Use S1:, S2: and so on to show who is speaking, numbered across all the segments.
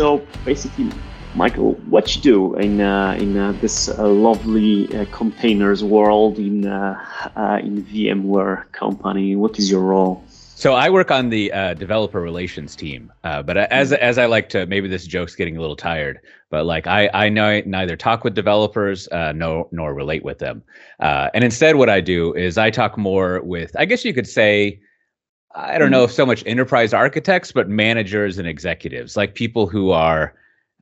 S1: So basically, Michael, what you do in uh, in uh, this uh, lovely uh, containers world in uh, uh, in VMware company? What is your role?
S2: So I work on the developer relations team, but as as I like to, maybe this joke's getting a little tired, but like I I neither talk with developers, no nor relate with them, and instead what I do is I talk more with, I guess you could say I don't know if so much enterprise architects, but managers and executives, like people who are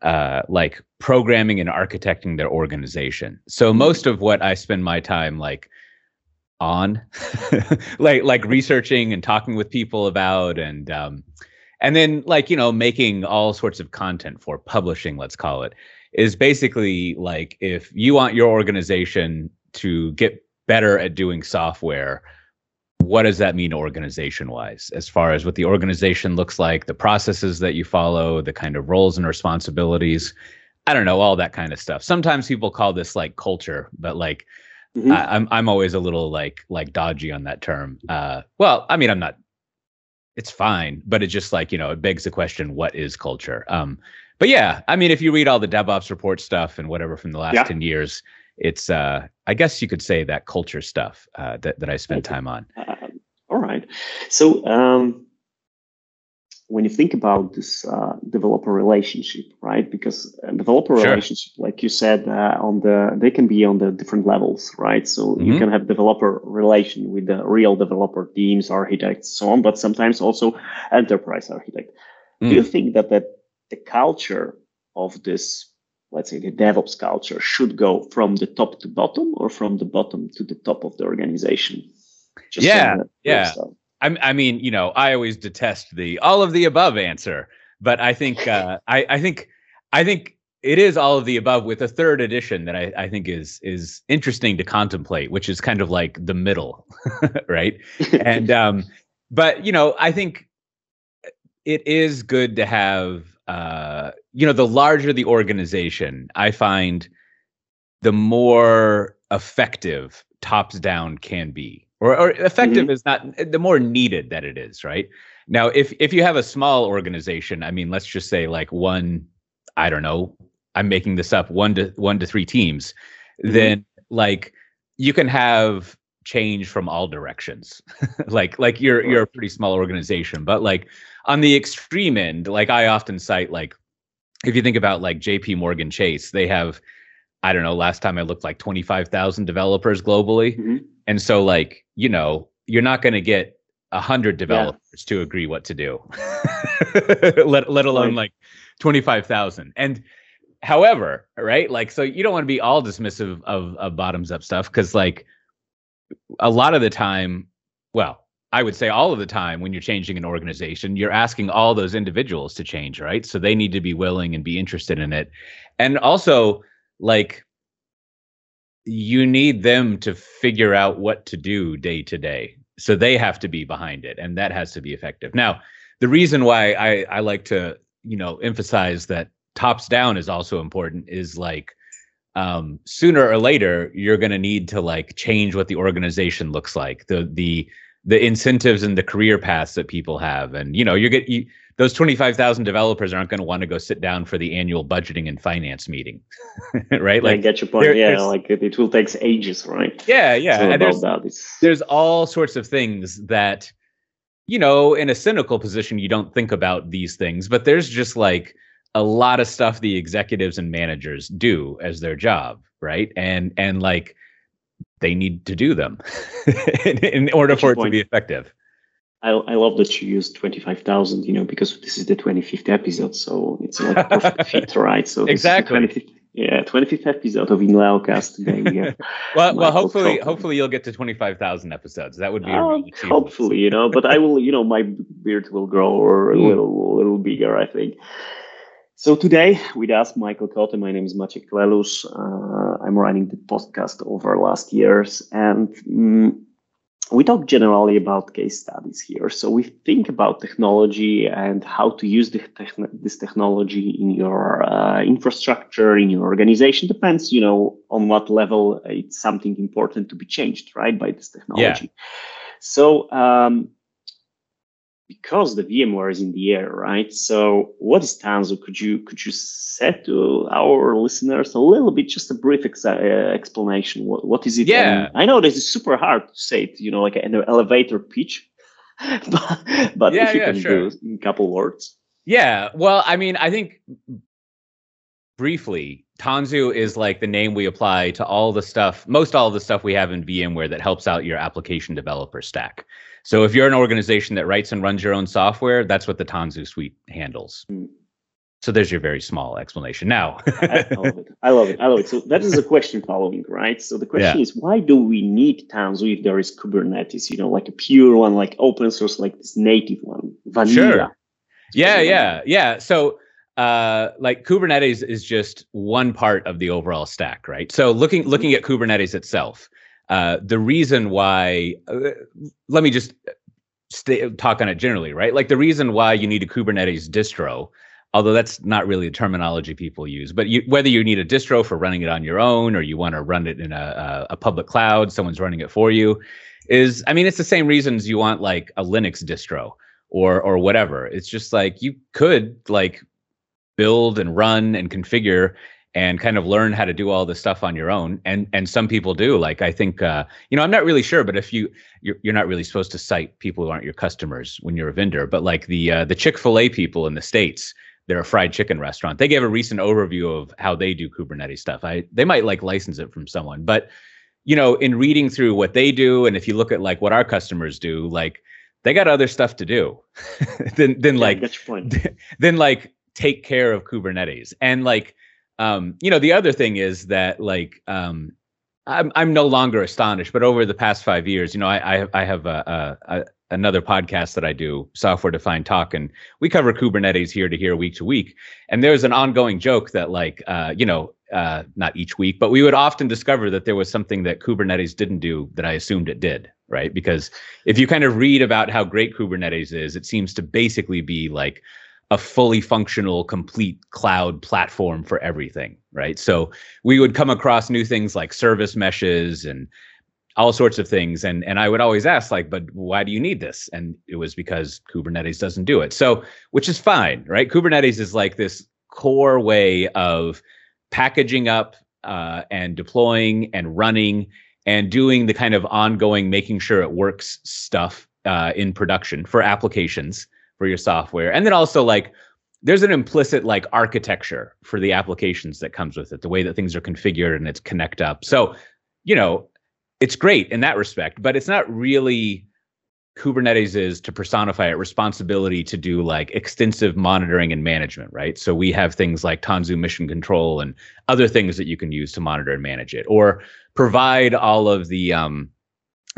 S2: uh, like programming and architecting their organization. So mm-hmm. most of what I spend my time like on, like like researching and talking with people about, and um, and then like you know making all sorts of content for publishing, let's call it, is basically like if you want your organization to get better at doing software what does that mean organization wise as far as what the organization looks like the processes that you follow the kind of roles and responsibilities i don't know all that kind of stuff sometimes people call this like culture but like mm-hmm. I, am I'm, I'm always a little like like dodgy on that term uh well i mean i'm not it's fine but it just like you know it begs the question what is culture um but yeah i mean if you read all the devops report stuff and whatever from the last yeah. 10 years it's uh i guess you could say that culture stuff uh that, that i spend okay. time on uh,
S1: all right. So um, when you think about this uh, developer relationship, right? Because developer sure. relationship, like you said, uh, on the they can be on the different levels, right? So mm-hmm. you can have developer relation with the real developer teams, architects, so on, but sometimes also enterprise architect. Mm. Do you mm. think that that the culture of this let's say the DevOps culture should go from the top to bottom or from the bottom to the top of the organization?
S2: Just yeah, yeah. I, I mean, you know, I always detest the all of the above answer, but I think uh, I, I think I think it is all of the above with a third edition that I, I think is is interesting to contemplate, which is kind of like the middle, right? and um, but you know, I think it is good to have uh, you know, the larger the organization, I find the more effective tops down can be or, or effective mm-hmm. is not the more needed that it is right now if if you have a small organization i mean let's just say like one i don't know i'm making this up one to one to three teams mm-hmm. then like you can have change from all directions like like you're you're a pretty small organization but like on the extreme end like i often cite like if you think about like jp morgan chase they have i don't know last time i looked like 25000 developers globally mm-hmm. And so, like, you know, you're not going to get a hundred developers yeah. to agree what to do, let let alone right. like twenty five thousand. And however, right, like, so you don't want to be all dismissive of of bottoms up stuff because, like, a lot of the time, well, I would say all of the time when you're changing an organization, you're asking all those individuals to change, right? So they need to be willing and be interested in it. And also, like, you need them to figure out what to do day to day. So they have to be behind it, and that has to be effective. Now, the reason why I, I like to, you know, emphasize that tops down is also important is like um, sooner or later you're going to need to like change what the organization looks like, the the the incentives and the career paths that people have, and you know, you're get you, those 25,000 developers aren't going to want to go sit down for the annual budgeting and finance meeting, right?
S1: Like, I get your point. There, yeah, like it, it, will take ages, right?
S2: Yeah, yeah. There's, there's all sorts of things that, you know, in a cynical position, you don't think about these things, but there's just like a lot of stuff the executives and managers do as their job, right? And and like they need to do them in, in order for it point. to be effective.
S1: I, I love that you use 25,000, you know, because this is the 25th episode. So it's like a perfect fit, right? So
S2: exactly.
S1: 25th, yeah, 25th episode of InLeoCast today.
S2: well, well, hopefully, hopefully you'll get to 25,000 episodes. That would be uh,
S1: hopefully, you know, but I will, you know, my beard will grow a hmm. little, a little bigger, I think. So today with us, Michael Coté. My name is Maciek Lelus. Uh, I'm running the podcast over last years and um, we talk generally about case studies here. So we think about technology and how to use this technology in your uh, infrastructure, in your organization. Depends, you know, on what level it's something important to be changed, right, by this technology. Yeah. So um, because the VMware is in the air, right? So what is Tanzu? Could you could you set to our listeners a little bit, just a brief ex- uh, explanation? What what is it?
S2: Yeah,
S1: and I know this is super hard to say it, you know, like an elevator pitch, but, but yeah, if you yeah, can sure. do in a couple words.
S2: Yeah, well, I mean, I think briefly, Tanzu is like the name we apply to all the stuff, most all the stuff we have in VMware that helps out your application developer stack. So if you're an organization that writes and runs your own software, that's what the Tanzu suite handles. Mm. So there's your very small explanation. Now,
S1: I, love it. I love it. I love it. So that is a question following, right? So the question yeah. is, why do we need Tanzu if there is Kubernetes? You know, like a pure one, like open source, like this native one, vanilla. Sure.
S2: Yeah, yeah, yeah. So uh, like Kubernetes is just one part of the overall stack, right? So looking looking at Kubernetes itself, uh, the reason why, uh, let me just stay, talk on it generally, right? Like the reason why you need a Kubernetes distro, although that's not really the terminology people use, but you, whether you need a distro for running it on your own or you want to run it in a, a, a public cloud, someone's running it for you, is I mean it's the same reasons you want like a Linux distro or or whatever. It's just like you could like build and run and configure and kind of learn how to do all this stuff on your own. And and some people do like i think uh, you know i'm not really sure but if you you're, you're not really supposed to cite people who aren't your customers when you're a vendor but like the uh, the chick-fil-a people in the states they're a fried chicken restaurant. They gave a recent overview of how they do kubernetes stuff. I they might like license it from someone but you know in reading through what they do and if you look at like what our customers do like they got other stuff to do. Than than yeah, like than like take care of Kubernetes. And like, um, you know, the other thing is that like, um, I'm I'm no longer astonished, but over the past five years, you know, I I, I have a, a, a, another podcast that I do, Software Defined Talk, and we cover Kubernetes here to here, week to week. And there's an ongoing joke that like, uh, you know, uh, not each week, but we would often discover that there was something that Kubernetes didn't do that I assumed it did, right? Because if you kind of read about how great Kubernetes is, it seems to basically be like a fully functional, complete cloud platform for everything, right? So we would come across new things like service meshes and all sorts of things. And, and I would always ask, like, but why do you need this? And it was because Kubernetes doesn't do it. So, which is fine, right? Kubernetes is like this core way of packaging up uh, and deploying and running and doing the kind of ongoing making sure it works stuff uh, in production for applications for your software. And then also like there's an implicit like architecture for the applications that comes with it, the way that things are configured and it's connect up. So, you know, it's great in that respect, but it's not really Kubernetes is to personify it responsibility to do like extensive monitoring and management, right? So we have things like Tanzu Mission Control and other things that you can use to monitor and manage it, or provide all of the um,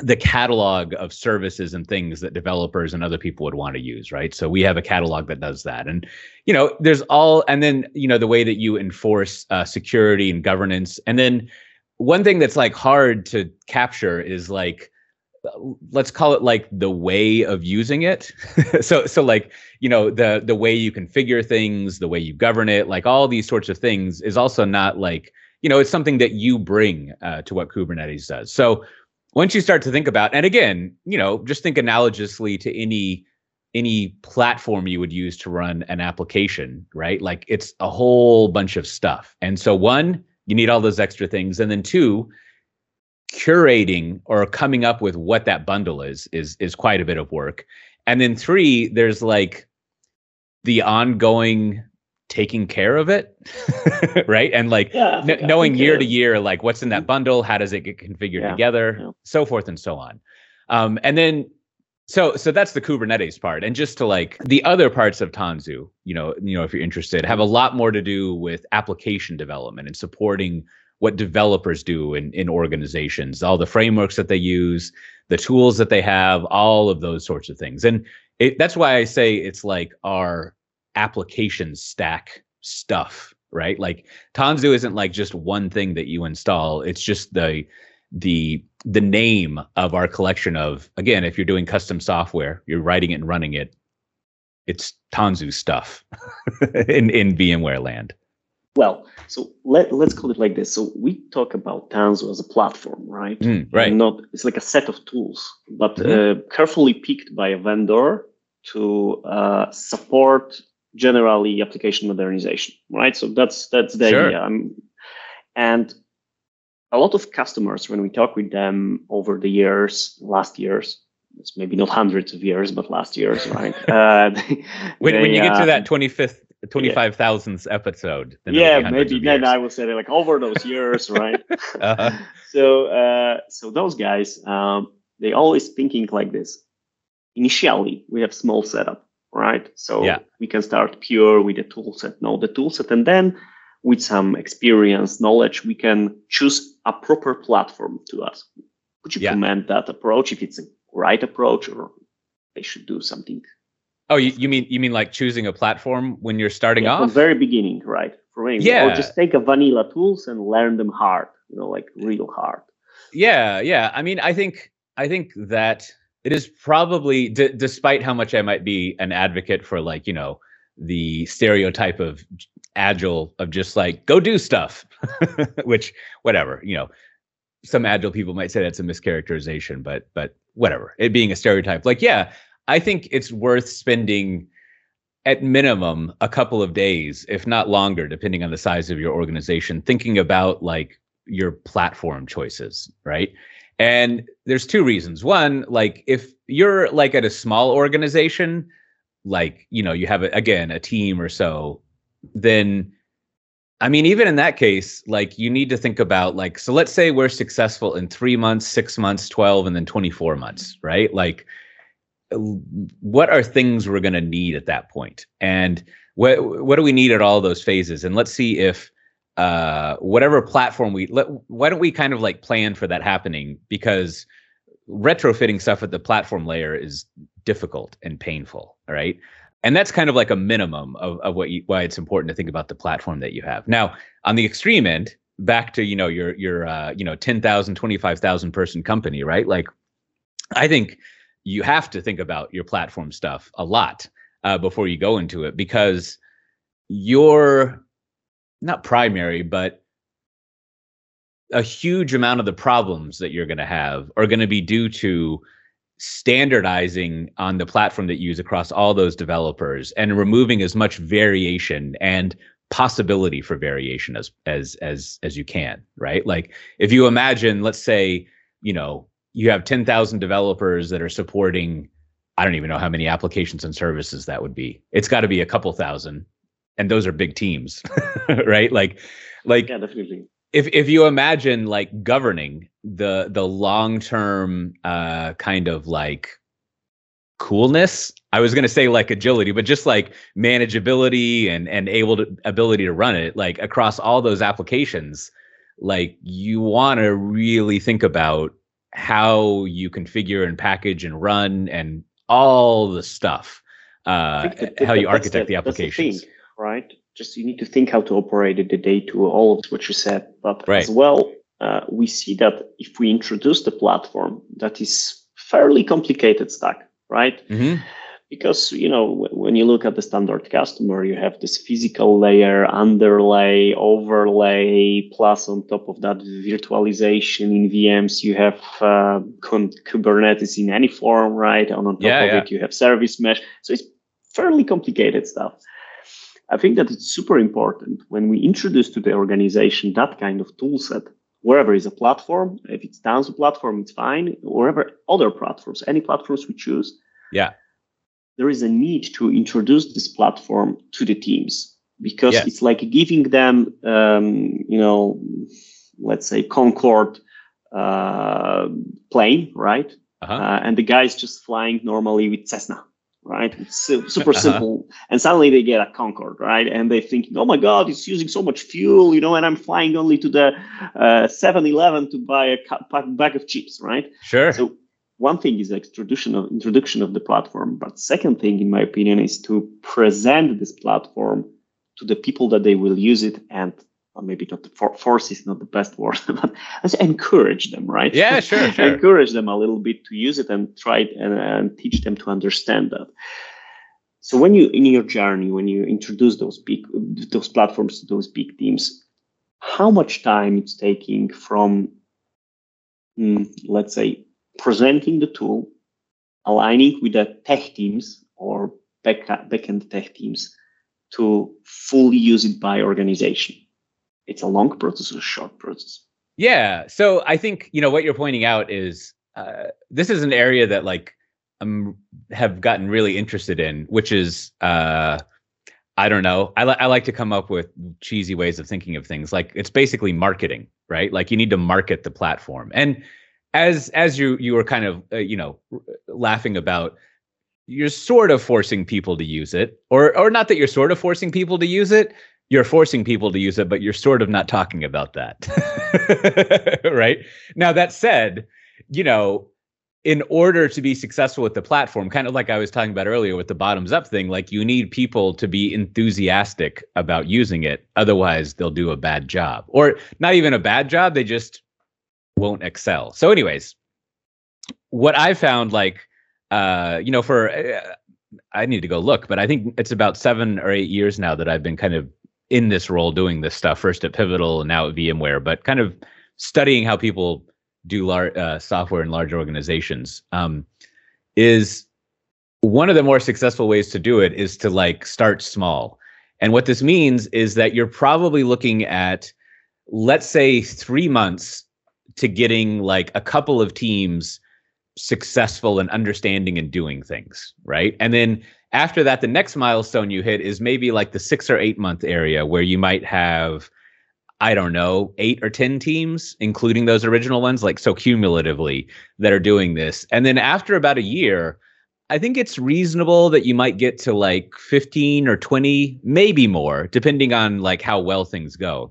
S2: the catalog of services and things that developers and other people would want to use right? So we have a catalog that does that. And you know there's all and then you know the way that you enforce uh, security and governance. And then one thing that's like hard to capture is like let's call it like the way of using it. So so like you know the the way you configure things the way you govern it like all these sorts of things is also not like you know it's something that you bring uh, to what kubernetes does. So once you start to think about and again you know just think analogously to any any platform you would use to run an application right? Like it's a whole bunch of stuff. And so one you need all those extra things. And then two curating or coming up with what that bundle is is is quite a bit of work. And then three there's like the ongoing taking care of it right? And like yeah, n- knowing year to year like what's in that bundle? How does it get configured yeah, together? Yeah. so forth and so on. Um, and then so so that's the kubernetes part. And just to like the other parts of tanzu you know you know if you're interested have a lot more to do with application development and supporting what developers do in, in organizations all the frameworks that they use the tools that they have all of those sorts of things. And it, that's why i say it's like our application stack stuff, right? Like Tanzu isn't like just one thing that you install. It's just the the the name of our collection of again, if you're doing custom software, you're writing it and running it, it's Tanzu stuff in in VMware land.
S1: Well, so let let's call it like this. So we talk about Tanzu as a platform, right?
S2: Mm, right.
S1: And not it's like a set of tools, but mm-hmm. uh, carefully picked by a vendor to uh, support generally application modernization, right? So that's that's the sure. idea. Um, and a lot of customers, when we talk with them over the years, last years, it's maybe not hundreds of years, but last years, right? uh,
S2: they, when, they, when you get to that 25th 25,000th yeah. episode.
S1: yeah, maybe then I will say that like over those years, right? uh-huh. So, uh, so those guys, um, they always thinking like this. Initially, we have small setup, right? So yeah. we can start pure with the toolset, know the toolset, and then with some experience, knowledge, we can choose a proper platform to us. Would you yeah. comment that approach if it's a right approach or they should do something
S2: Oh, you, you mean you mean like choosing a platform when you're starting yeah, off?
S1: From the very beginning, right? For me, yeah. Or just take a vanilla tools and learn them hard, you know, like real hard.
S2: Yeah, yeah. I mean, I think I think that it is probably, d- despite how much I might be an advocate for, like you know, the stereotype of agile of just like go do stuff, which whatever, you know, some agile people might say that's a mischaracterization, but but whatever. It being a stereotype, like yeah, I think it's worth spending at minimum a couple of days, if not longer, depending on the size of your organization, thinking about like your platform choices, right? And there's two reasons. One, like if you're like at a small organization, like, you know, you have again a team or so, then I mean, even in that case, like you need to think about like, so let's say we're successful in three months, six months, 12, and then 24 months, right? Like what are things we're going to need at that point and what what do we need at all those phases and let's see if uh, whatever platform we let why don't we kind of like plan for that happening? Because retrofitting stuff at the platform layer is difficult and painful right? And that's kind of like a minimum of, of what you, why it's important to think about the platform that you have. Now on the extreme end back to you know your your uh, you know 10,000 25,000 person company right? Like i think you have to think about your platform stuff a lot uh, before you go into it because your not primary but a huge amount of the problems that you're going to have are going to be due to standardizing on the platform that you use across all those developers and removing as much variation and possibility for variation as as as as you can right like if you imagine let's say you know you have 10,000 developers that are supporting I don't even know how many applications and services that would be. It's got to be a couple thousand and those are big teams, right? Like like
S1: Yeah, definitely.
S2: If if you imagine like governing the the long-term uh kind of like coolness, I was going to say like agility, but just like manageability and and able to ability to run it like across all those applications, like you want to really think about how you configure and package and run and all the stuff, uh, how you architect the, the applications.
S1: The right? Just you need to think how to operate the day to all of what you said, but right. as well, uh, we see that if we introduce the platform that is fairly complicated stack, right? Mm-hmm because you know when you look at the standard customer you have this physical layer underlay overlay plus on top of that virtualization in vms you have uh, kubernetes in any form right and on top yeah, of yeah. it you have service mesh so it's fairly complicated stuff i think that it's super important when we introduce to the organization that kind of tool set wherever is a platform if it's Tanzu platform it's fine wherever other platforms any platforms we choose
S2: yeah
S1: there is a need to introduce this platform to the teams because yeah. it's like giving them, um, you know, let's say Concorde uh, plane, right? Uh-huh. Uh, and the guy is just flying normally with Cessna, right? It's super uh-huh. simple. And suddenly they get a Concorde, right? And they think, oh my God, it's using so much fuel, you know, and I'm flying only to the uh, 7 Eleven to buy a bag of chips, right?
S2: Sure.
S1: So one thing is the introduction of, introduction of the platform, but second thing, in my opinion, is to present this platform to the people that they will use it and well, maybe not for, force is not the best word, but let's encourage them, right?
S2: Yeah, sure, sure.
S1: encourage them a little bit to use it and try it and, and teach them to understand that. So when you in your journey, when you introduce those big those platforms to those big teams, how much time it's taking from, mm, let's say, presenting the tool, aligning with the tech teams or back backend tech teams to fully use it by organization? It's a long process or a short process?
S2: Yeah. So I think you know what you're pointing out is uh, this is an area that like I'm have gotten really interested in, which is uh, I don't know. I, li- I like to come up with cheesy ways of thinking of things. Like it's basically marketing, right? Like you need to market the platform. And as as you you were kind of uh, you know laughing about, you're sort of forcing people to use it, or or not that you're sort of forcing people to use it. You're forcing people to use it, but you're sort of not talking about that, right? Now that said, you know in order to be successful with the platform, kind of like I was talking about earlier with the bottoms up thing, like you need people to be enthusiastic about using it. Otherwise, they'll do a bad job or not even a bad job. They just won't excel. So, anyways, what I found like, uh, you know, for, uh, I need to go look, but I think it's about seven or eight years now that I've been kind of in this role doing this stuff, first at Pivotal and now at VMware, but kind of studying how people do large uh, software in large organizations um, is one of the more successful ways to do it is to like start small. And what this means is that you're probably looking at let's say three months to getting like a couple of teams successful and understanding and doing things right? And then after that the next milestone you hit is maybe like the six or eight month area where you might have I don't know, eight or 10 teams, including those original ones, like so cumulatively that are doing this. And then after about a year, I think it's reasonable that you might get to like 15 or 20, maybe more, depending on like how well things go.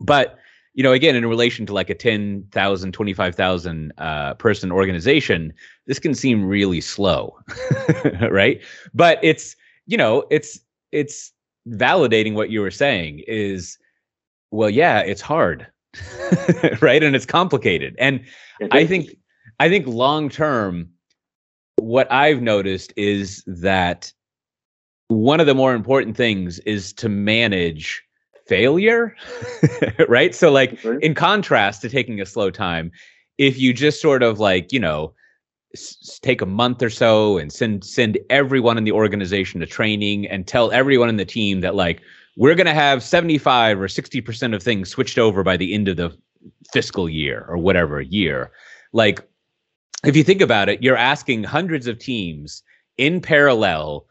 S2: But, you know, again, in relation to like a 10,000, 25,000 uh, person organization, this can seem really slow, right? But it's, you know, it's, it's validating what you were saying is, well yeah it's hard right? And it's complicated. And i think i think long term what i've noticed is that one of the more important things is to manage failure right so like in contrast to taking a slow time if you just sort of like you know s- take a month or so and send send everyone in the organization to training and tell everyone in the team that like we're going to have 75 or 60% of things switched over by the end of the fiscal year or whatever year. Like, if you think about it, you're asking hundreds of teams in parallel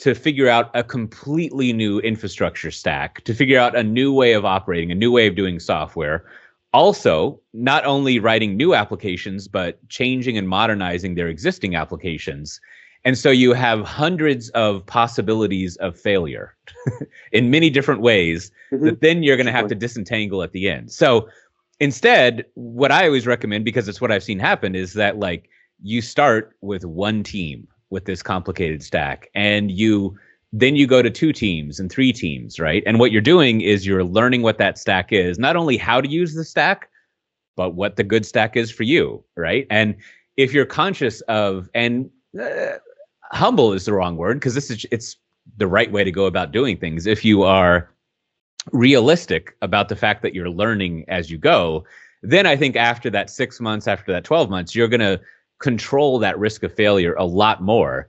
S2: to figure out a completely new infrastructure stack, to figure out a new way of operating, a new way of doing software. Also, not only writing new applications, but changing and modernizing their existing applications. And so you have hundreds of possibilities of failure in many different ways mm-hmm. that then you're going to have to disentangle at the end. So instead, what I always recommend, because it's what I've seen happen, is that like you start with one team with this complicated stack and you then you go to two teams and three teams, right? And what you're doing is you're learning what that stack is, not only how to use the stack, but what the good stack is for you, right? And if you're conscious of, and uh, humble is the wrong word because this is it's the right way to go about doing things if you are realistic about the fact that you're learning as you go then i think after that 6 months after that 12 months you're going to control that risk of failure a lot more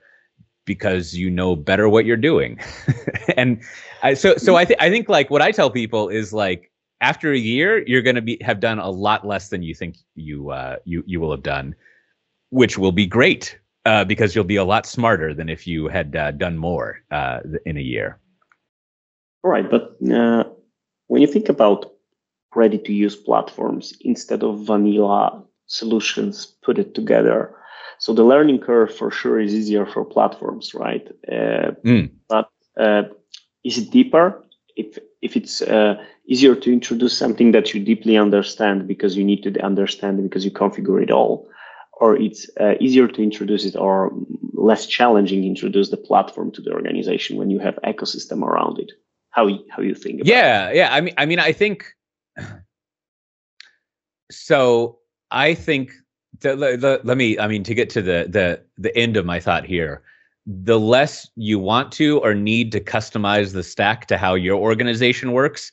S2: because you know better what you're doing and I, so so i think i think like what i tell people is like after a year you're going to be have done a lot less than you think you uh you you will have done which will be great uh, because you'll be a lot smarter than if you had uh, done more uh, in a year.
S1: All right, but uh, when you think about ready to use platforms instead of vanilla solutions put it together, so the learning curve for sure is easier for platforms, right? Mm. But uh, is it deeper? If if it's easier to introduce something that you deeply understand because you need to understand because you configure it all or it's uh, easier to introduce it or less challenging introduce the platform to the organization when you have ecosystem around it how how you think
S2: yeah it? yeah i mean i mean i think so i think the, let me i mean to get to the the the end of my thought here the less you want to or need to customize the stack to how your organization works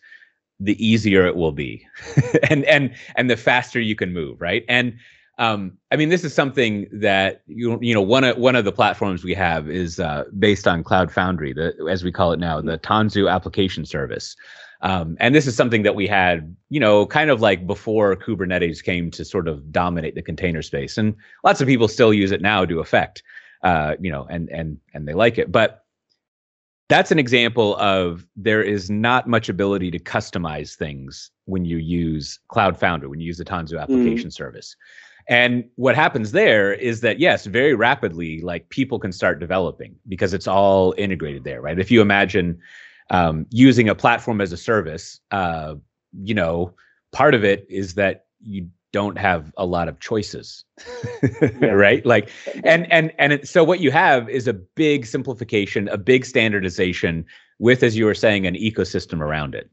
S2: the easier it will be. And and and the faster you can move right? And um, I mean, this is something that you you know one of one of the platforms we have is uh, based on Cloud Foundry, the as we call it now, the Tanzu application service. Um, and this is something that we had, you know, kind of like before Kubernetes came to sort of dominate the container space, and lots of people still use it now to effect, uh, you know, and and and they like it, but that's an example of there is not much ability to customize things when you use Cloud Foundry, when you use the Tanzu mm. application mm. service. And what happens there is that yes, very rapidly, like people can start developing because it's all integrated there, right? If you imagine um, using a platform as a service, uh, you know, part of it is that you don't have a lot of choices right? Like and and and it, so what you have is a big simplification a big standardization with as you were saying an ecosystem around it.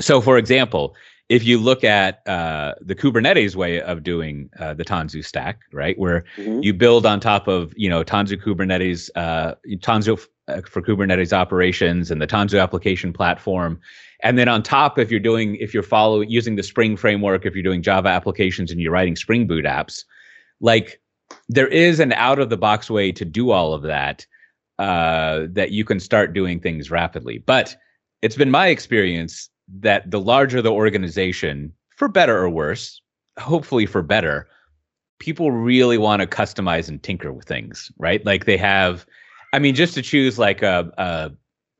S2: So for example if you look at uh, the kubernetes way of doing uh, the tanzu stack right where mm-hmm. you build on top of you know tanzu kubernetes uh, tanzu uh, for kubernetes operations and the tanzu application platform and then on top, if you're doing, if you're following using the Spring framework, if you're doing Java applications and you're writing Spring Boot apps, like there is an out of the box way to do all of that uh, that you can start doing things rapidly. But it's been my experience that the larger the organization, for better or worse, hopefully for better, people really want to customize and tinker with things, right? Like they have, I mean, just to choose like a, a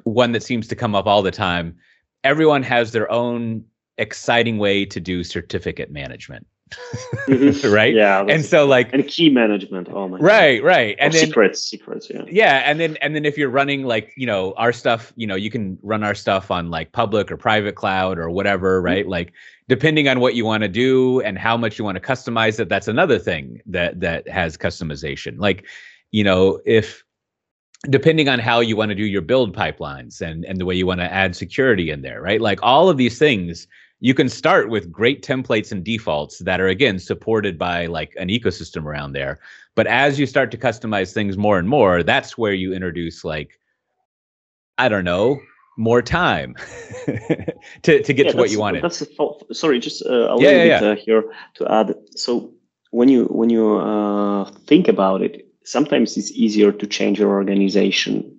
S2: one that seems to come up all the time everyone has their own exciting way to do certificate management. Mm-hmm. right?
S1: Yeah.
S2: And so like
S1: and key management. Oh my
S2: Right, God. right. And then
S1: secrets, secrets, yeah.
S2: Yeah. And then and then if you're running like, you know, our stuff, you know, you can run our stuff on like public or private cloud or whatever, mm-hmm. right? Mm-hmm. Like depending on what you want to do and how much you want to customize it, that's another thing that that has customization. Like, you know, if depending on how you want to do your build pipelines and and the way you want to add security in there right like all of these things you can start with great templates and defaults that are again supported by like an ecosystem around there. But as you start to customize things more and more that's where you introduce like i don't know more time to to get yeah, to what you wanted.
S1: that's a fault. sorry just uh, a yeah, little yeah, bit uh, here to add. So when you when you uh, think about it sometimes it's easier to change your organization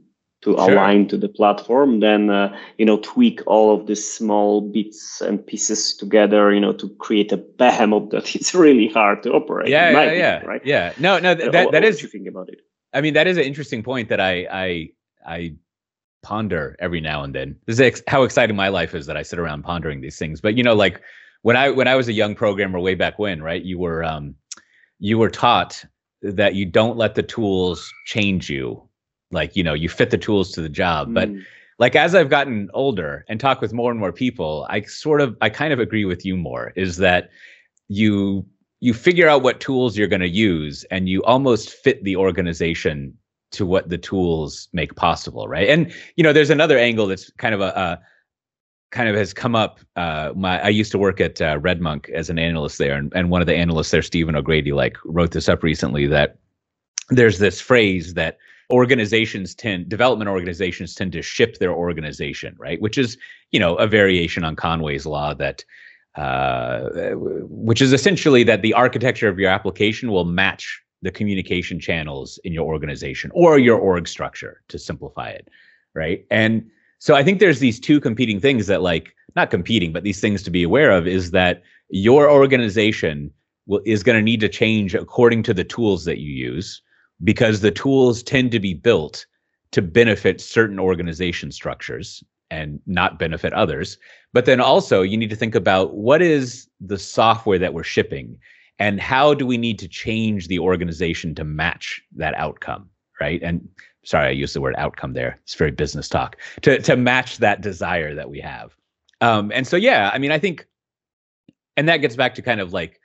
S1: to sure. align to the platform then uh, you know tweak all of the small bits and pieces together you know to create a behemoth that is really hard to operate
S2: yeah yeah, yeah. right? Yeah. No no th- that, that is
S1: you think about it?
S2: I mean that is an interesting point that i i i ponder every now and then. This is ex- how exciting my life is that i sit around pondering these things. But you know like when i when i was a young programmer way back when right you were um you were taught that you don't let the tools change you like you know you fit the tools to the job mm. but like as i've gotten older and talk with more and more people i sort of i kind of agree with you more is that you you figure out what tools you're going to use and you almost fit the organization to what the tools make possible right and you know there's another angle that's kind of a, a kind of has come up. Uh, my I used to work at uh, RedMonk as an analyst there, and, and one of the analysts there, Stephen O'Grady, like wrote this up recently that there's this phrase that organizations tend development organizations tend to ship their organization right? Which is you know a variation on conway's law that uh, which is essentially that the architecture of your application will match the communication channels in your organization or your org structure to simplify it right? And so I think there's these two competing things that like not competing, but these things to be aware of is that your organization will, is going to need to change according to the tools that you use because the tools tend to be built to benefit certain organization structures and not benefit others. But then also you need to think about what is the software that we're shipping and how do we need to change the organization to match that outcome, right? And sorry, I used the word outcome there. It's very business talk to to match that desire that we have. Um, and so yeah, I mean, I think, and that gets back to kind of like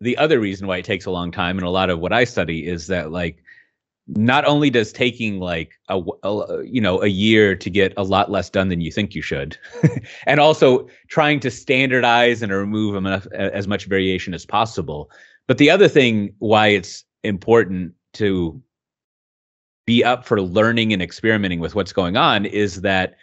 S2: the other reason why it takes a long time, and a lot of what I study is that like not only does taking like a, a, you know a year to get a lot less done than you think you should and also trying to standardize and remove enough, as much variation as possible. But the other thing why it's important to be up for learning and experimenting with what's going on is that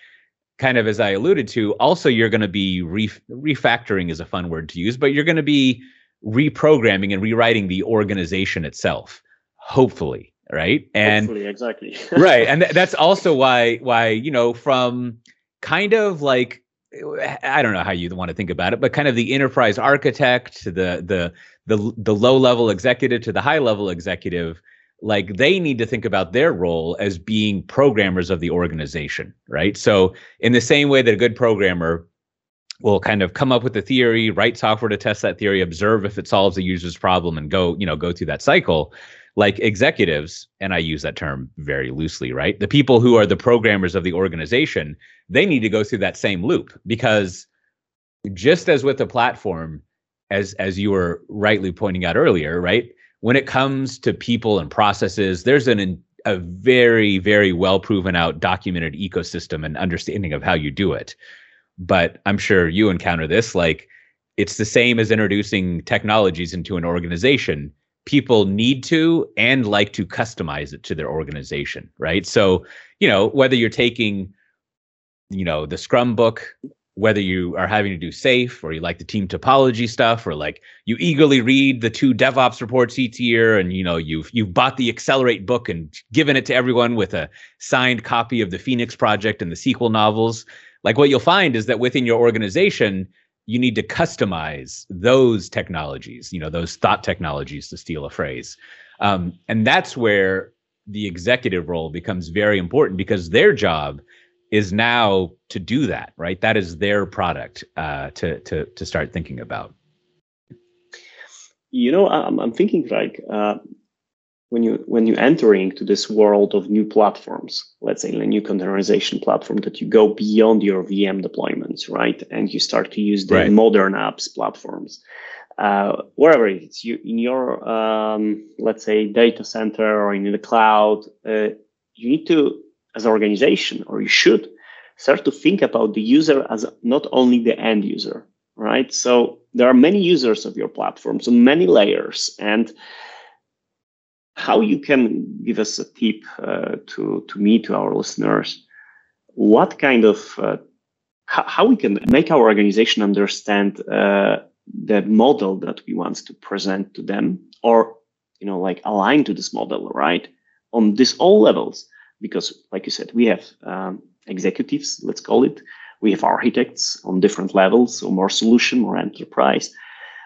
S2: kind of as I alluded to, also you're going to be ref- refactoring is a fun word to use, but you're going to be reprogramming and rewriting the organization itself hopefully right
S1: and hopefully, exactly
S2: right and th- that's also why why you know from kind of like I don't know how you want to think about it, but kind of the enterprise architect to the the the the low level executive to the high level executive, like they need to think about their role as being programmers of the organization, right? So in the same way that a good programmer will kind of come up with a theory, write software to test that theory, observe if it solves a user's problem, and go you know go through that cycle like executives, and I use that term very loosely, right? The people who are the programmers of the organization, they need to go through that same loop because just as with the platform, as as you were rightly pointing out earlier, right? When it comes to people and processes, there's an a very very well proven out documented ecosystem and understanding of how you do it. But I'm sure you encounter this like it's the same as introducing technologies into an organization people need to and like to customize it to their organization, right? So, you know, whether you're taking, you know, the Scrum book, whether you are having to do SAFe or you like the team topology stuff or like you eagerly read the two DevOps reports each year and you know you've you've bought the Accelerate book and given it to everyone with a signed copy of the Phoenix project and the sequel novels. Like what you'll find is that within your organization, you need to customize those technologies, you know, those thought technologies, to steal a phrase. Um, and that's where the executive role becomes very important because their job is now to do that, right? That is their product uh, to to to start thinking about.
S1: You know, I'm, I'm thinking like uh, when you when you entering to this world of new platforms let's say a new containerization platform that you go beyond your vm deployments right? And you start to use the right. modern apps platforms. Uh, wherever it's you in your um, let's say data center or in the cloud uh, you need to as an organization or you should start to think about the user as not only the end user right? So there are many users of your platform so many layers and how you can give us a tip uh, to to me to our listeners what kind of uh, how, we can make our organization understand uh, the model that we want to present to them or you know like align to this model right on this all levels? Because like you said we have um, executives let's call it. We have architects on different levels so more solution more enterprise.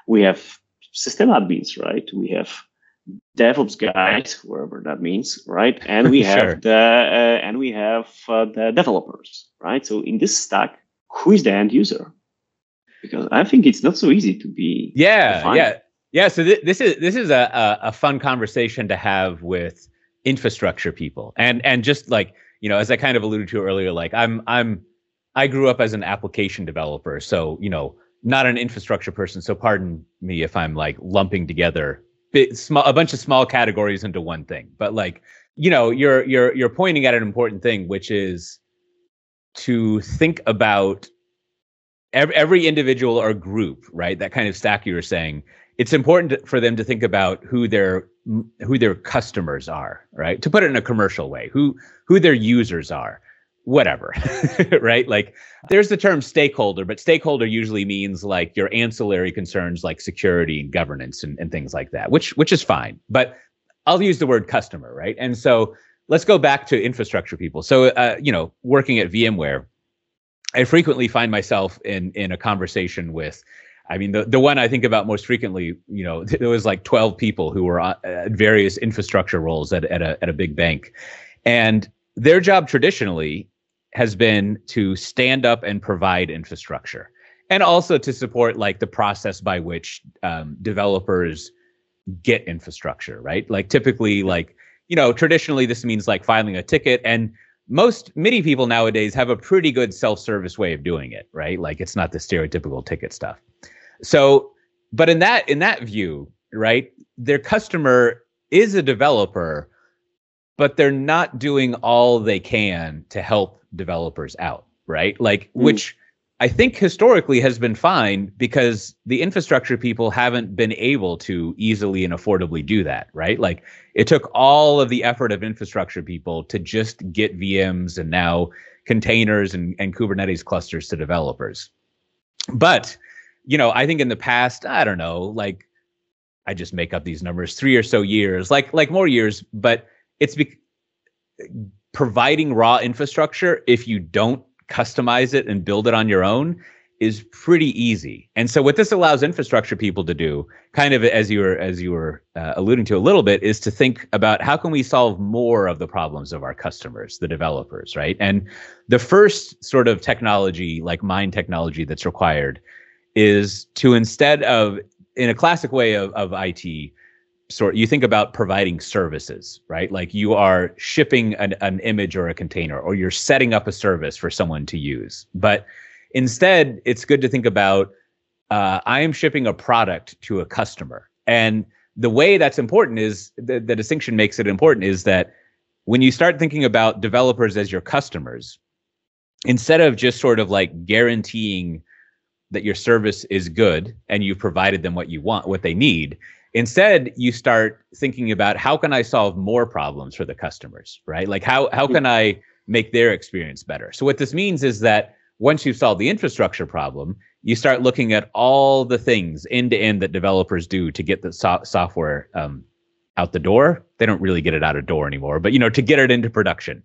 S1: We have system admins right? We have DevOps guys, wherever that means, right? And we have sure. the uh, and we have uh, the developers, right? So in this stack, who is the end user? Because I think it's not so easy to be.
S2: Yeah, defined. yeah, yeah. So th- this is this is a, a a fun conversation to have with infrastructure people, and and just like you know, as I kind of alluded to earlier, like I'm I'm I grew up as an application developer, so you know, not an infrastructure person. So pardon me if I'm like lumping together big, small, a bunch of small categories into one thing. But like, you know, you're you're you're pointing at an important thing, which is to think about every, every individual or group, right? That kind of stack you were saying. It's important for them to think about who their who their customers are, right? To put it in a commercial way, who who their users are whatever right? Like there's the term stakeholder but stakeholder usually means like your ancillary concerns like security and governance and, and things like that which which is fine but i'll use the word customer right? And so let's go back to infrastructure people. So uh, you know working at vmware i frequently find myself in in a conversation with I mean, the, the one I think about most frequently, you know, there was like 12 people who were at various infrastructure roles at, at, a, at a big bank. And their job traditionally has been to stand up and provide infrastructure and also to support like the process by which um, developers get infrastructure right? Like typically like you know traditionally this means like filing a ticket and most many people nowadays have a pretty good self-service way of doing it right? Like it's not the stereotypical ticket stuff. So but in that in that view right their customer is a developer but they're not doing all they can to help developers out, right? Like, mm. which I think historically has been fine because the infrastructure people haven't been able to easily and affordably do that, right? Like, it took all of the effort of infrastructure people to just get VMs and now containers and, and Kubernetes clusters to developers. But, you know, I think in the past, I don't know, like I just make up these numbers, three or so years, like like more years, but it's be- providing raw infrastructure if you don't customize it and build it on your own is pretty easy. And so what this allows infrastructure people to do, kind of as you were as you were uh, alluding to a little bit, is to think about how can we solve more of the problems of our customers, the developers, right? And the first sort of technology, like mine technology, that's required, is to instead of in a classic way of, of IT, sort you think about providing services right? Like you are shipping an, an image or a container or you're setting up a service for someone to use. But instead it's good to think about uh, i am shipping a product to a customer. And the way that's important is the, the distinction makes it important is that when you start thinking about developers as your customers instead of just sort of like guaranteeing that your service is good and you've provided them what you want what they need Instead, you start thinking about how can I solve more problems for the customers, right? Like how how can I make their experience better? So what this means is that once you've solved the infrastructure problem, you start looking at all the things end to end that developers do to get the so- software um, out the door. They don't really get it out of door anymore, but you know to get it into production.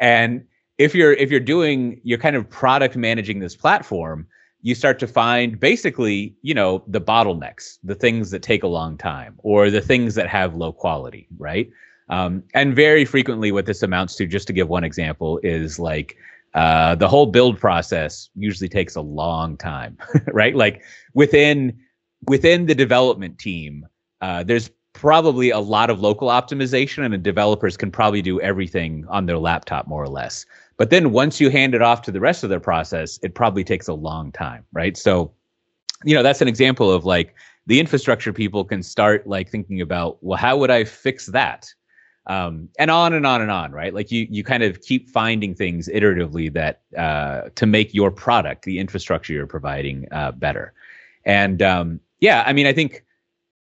S2: And if you're if you're doing you're kind of product managing this platform, you start to find basically, you know, the bottlenecks, the things that take a long time, or the things that have low quality, right? Um, and very frequently, what this amounts to, just to give one example, is like uh, the whole build process usually takes a long time, right? Like within within the development team, uh, there's probably a lot of local optimization, and developers can probably do everything on their laptop more or less. But then once you hand it off to the rest of their process, it probably takes a long time, right? So, you know, that's an example of like the infrastructure people can start like thinking about, well, how would I fix that? Um, and on and on and on, right? Like you you kind of keep finding things iteratively that uh, to make your product, the infrastructure you're providing, uh, better. And um, yeah, I mean, I think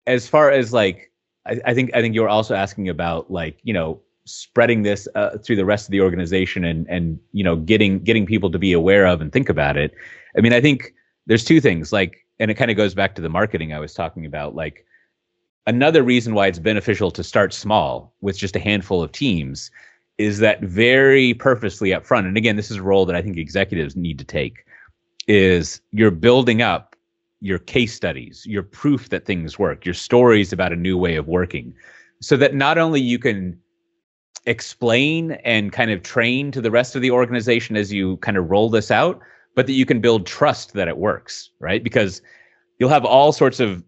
S2: as far as like, I, I think I think you're also asking about like you know spreading this uh, through the rest of the organization and and you know getting getting people to be aware of and think about it. I mean i think there's two things like and it kind of goes back to the marketing i was talking about like another reason why it's beneficial to start small with just a handful of teams is that very purposely up front and again this is a role that i think executives need to take is you're building up your case studies your proof that things work your stories about a new way of working so that not only you can explain and kind of train to the rest of the organization as you kind of roll this out, but that you can build trust that it works, right? Because you'll have all sorts of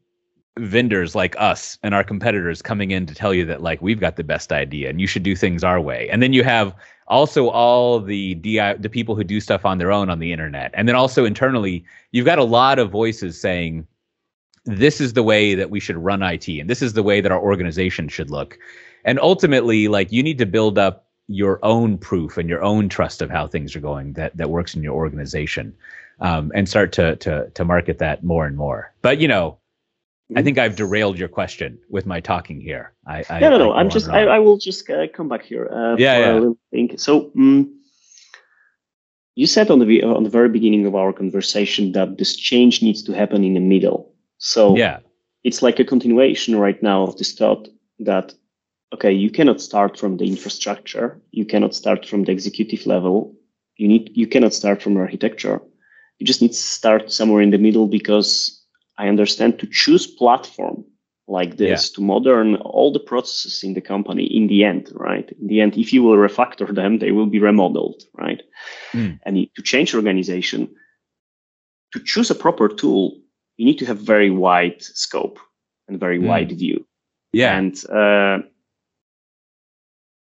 S2: vendors like us and our competitors coming in to tell you that like we've got the best idea and you should do things our way. And then you have also all the DI the people who do stuff on their own on the internet. And then also internally, you've got a lot of voices saying this is the way that we should run IT and this is the way that our organization should look and ultimately like you need to build up your own proof and your own trust of how things are going that that works in your organization um, and start to to to market that more and more but you know I think I've derailed your question with my talking here. I,
S1: I no, no, no. I'm just. I, I, will just uh, come back here. Uh,
S2: yeah, yeah.
S1: thing. So, um, you said on the on the very beginning of our conversation that this change needs to happen in the middle. So,
S2: yeah,
S1: it's like a continuation right now of this thought that okay, you cannot start from the infrastructure. You cannot start from the executive level. You need, you cannot start from architecture. You just need to start somewhere in the middle because I understand to choose platform like this yeah. to modern all the processes in the company in the end, right? In the end, if you will refactor them, they will be remodeled, right? Mm. And to change organization, to choose a proper tool, you need to have very wide scope and very mm. wide view.
S2: Yeah.
S1: And uh,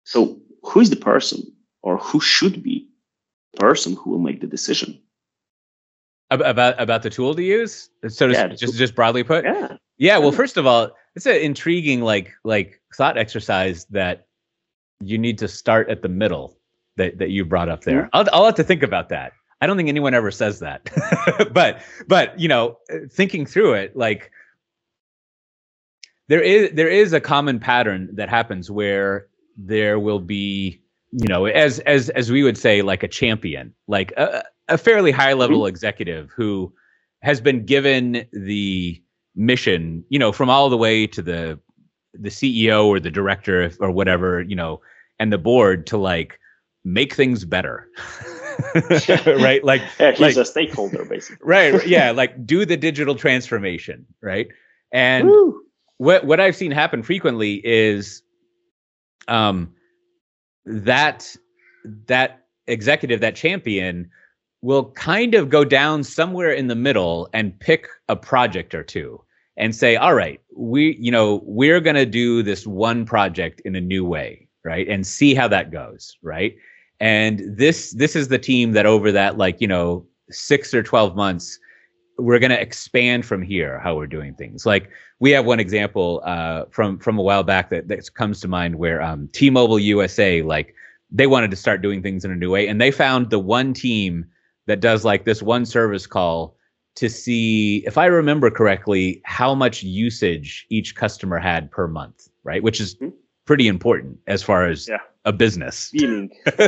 S1: so who is the person or who should be the person who will make the decision?
S2: About about the tool to use? So yeah, just just broadly put?
S1: Yeah.
S2: Yeah. Well, first of all, it's an intriguing like like thought exercise that you need to start at the middle that, that you brought up there. Mm-hmm. I'll I'll have to think about that. I don't think anyone ever says that. but but you know, thinking through it, like there is there is a common pattern that happens where there will be you know as as as we would say like a champion like a, a fairly high level mm-hmm. executive who has been given the mission, you know, from all the way to the the CEO or the director or whatever, you know, and the board to like make things better. right? Like
S1: yeah, he's
S2: like,
S1: a stakeholder basically.
S2: right. Yeah. Like do the digital transformation. Right. And Woo. what what I've seen happen frequently is um that that executive, that champion will kind of go down somewhere in the middle and pick a project or two and say, all right, we, you know, we're going to do this one project in a new way, right? And see how that goes, right? And this, this is the team that over that, like, you know, six or 12 months, we're going to expand from here how we're doing things. Like we have one example uh, from from a while back that that comes to mind where um, T-Mobile USA like they wanted to start doing things in a new way and they found the one team that does like this one service call to see if i remember correctly how much usage each customer had per month right which is mm-hmm. pretty important as far as yeah. a business
S1: billing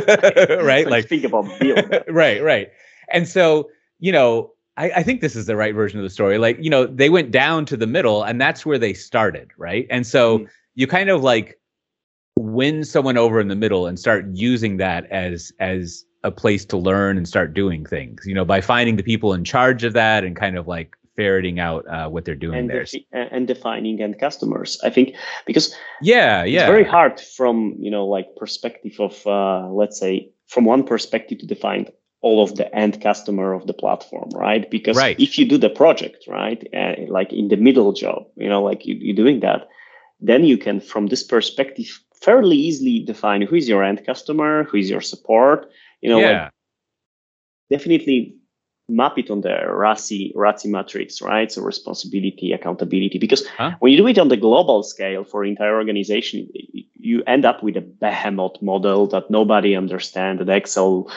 S2: right like
S1: think about billing
S2: right right and so you know I, I, think this is the right version of the story. Like you know they went down to the middle and that's where they started right? And so mm-hmm. you kind of like win someone over in the middle and start using that as as a place to learn and start doing things you know by finding the people in charge of that and kind of like ferreting out uh, what they're doing
S1: and
S2: there.
S1: defi- and defining end customers i think because
S2: yeah yeah.
S1: it's very hard from you know like perspective of uh, let's say from one perspective to define all of the end customer of the platform right because
S2: right.
S1: if you do the project right uh, like in the middle job you know like you, you're doing that then you can from this perspective fairly easily define who is your end customer, who is your support. You know,
S2: yeah. like
S1: definitely map it on the RACI, RACI matrix, right? So responsibility, accountability. Because huh? when you do it on the global scale for entire organization, you end up with a behemoth model that nobody understands. That Excel,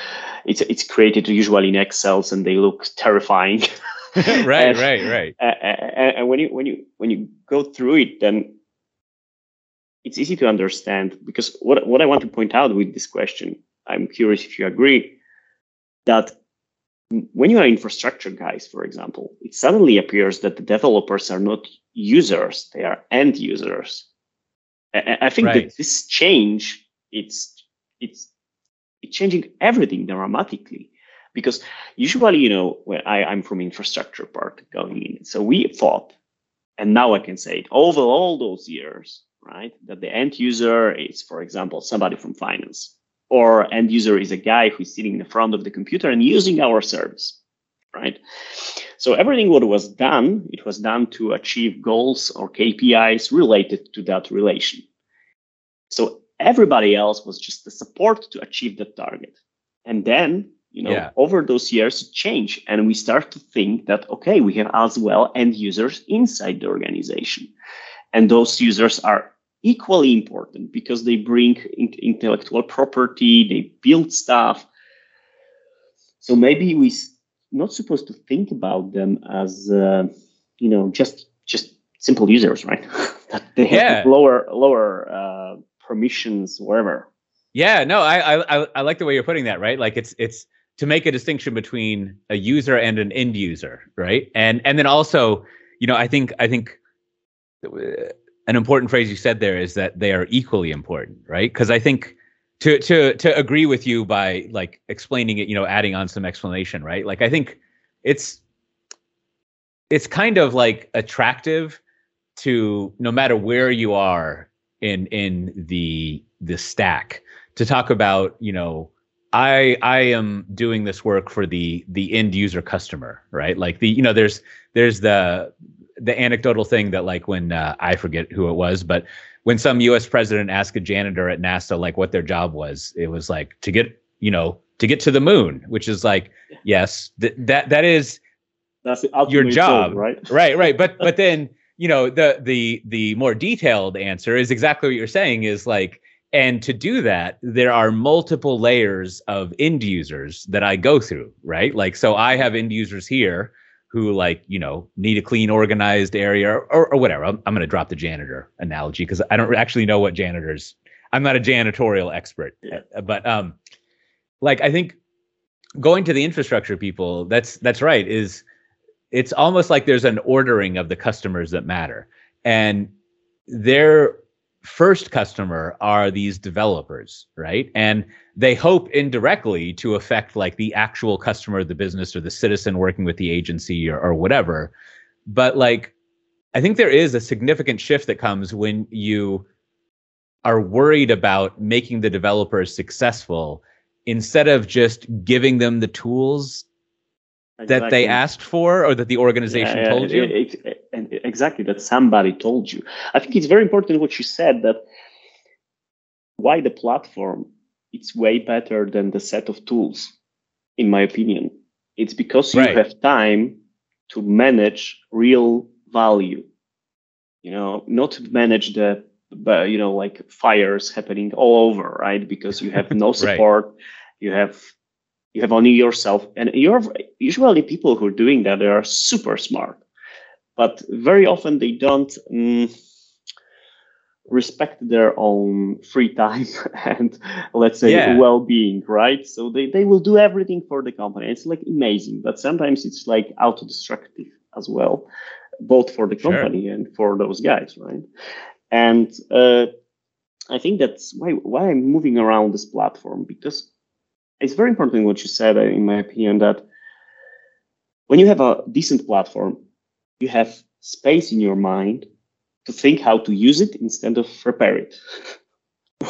S1: it's it's created usually in Excels and they look terrifying.
S2: right, and, right, right.
S1: And, and when you when you when you go through it, then it's easy to understand because what, what I want to point out with this question, I'm curious if you agree, that when you are infrastructure guys, for example, it suddenly appears that the developers are not users, they are end users. I, I think right. that this change, it's it's it's changing everything dramatically. Because usually, you know, when I, I'm from infrastructure part going in. So we thought, and now I can say it, over all those years, right? That the end user is, for example, somebody from finance, or end user is a guy who's sitting in the front of the computer and using our service, right? So everything what was done, it was done to achieve goals or KPIs related to that relation. So everybody else was just the support to achieve that target. And then, you know, yeah. over those years change and we start to think that okay, we have as well end users inside the organization. And those users are equally important because they bring in- intellectual property, they build stuff. So maybe we're not supposed to think about them as uh, you know just just simple users, right? that they have yeah. lower lower uh, permissions wherever.
S2: Yeah, no, I, I I like the way you're putting that, right? Like it's it's to make a distinction between a user and an end user, right? And and then also, you know, I think I think an important phrase you said there is that they are equally important, right? Because I think to to to agree with you by like explaining it, you know, adding on some explanation, right? Like I think it's it's kind of like attractive to no matter where you are in in the the stack to talk about, you know, I I am doing this work for the the end user customer, right? Like the you know there's there's the the anecdotal thing that like when uh, I forget who it was, but when some U.S. president asked a janitor at NASA like what their job was, it was like to get you know to get to the moon, which is like yes, th- that that is
S1: that's
S2: your job,
S1: goal, right?
S2: right, right. But but then you know the the the more detailed answer is exactly what you're saying is like and to do that there are multiple layers of end users that i go through right like so i have end users here who like you know need a clean organized area or, or whatever i'm, I'm going to drop the janitor analogy because i don't actually know what janitors i'm not a janitorial expert yeah. Uh, but um like i think going to the infrastructure people that's that's right is it's almost like there's an ordering of the customers that matter and their first customer are these developers right? And they hope indirectly to affect like the actual customer of the business or the citizen working with the agency or, or whatever. But like i think there is a significant shift that comes when you are worried about making the developers successful instead of just giving them the tools exactly. that they asked for or that the organization yeah, told you
S1: exactly that somebody told you. I think it's very important what you said that why the platform it's way better than the set of tools in my opinion. It's because you have time to manage real value you know not to manage the but you know like fires happening all over right? Because you have no support right. you have you have only yourself. And you're usually people who are doing that they are super smart but very often they don't um, respect their own free time and let's say yeah. well-being right so they, they will do everything for the company it's like amazing but sometimes it's like auto-destructive as well both for the company sure. and for those guys right and uh, I think that's why why I'm moving around this platform because it's very important what you said, in my opinion, that when you have a decent platform, you have space in your mind to think how to use it instead of repair it.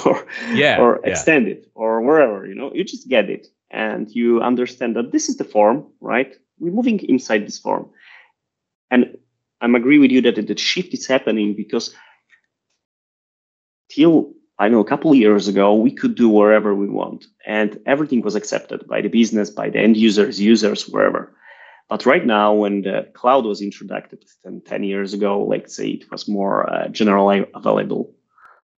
S1: Or yeah, or yeah. extend it or wherever you know you just get it. And you understand that this is the form right? We're moving inside this form. And i'm agree with you that the shift is happening because till I know a couple of years ago, we could do wherever we want, and everything was accepted by the business, by the end users, users, wherever. But right now, when the cloud was introduced 10, 10 years ago, like say it was more uh, generally available,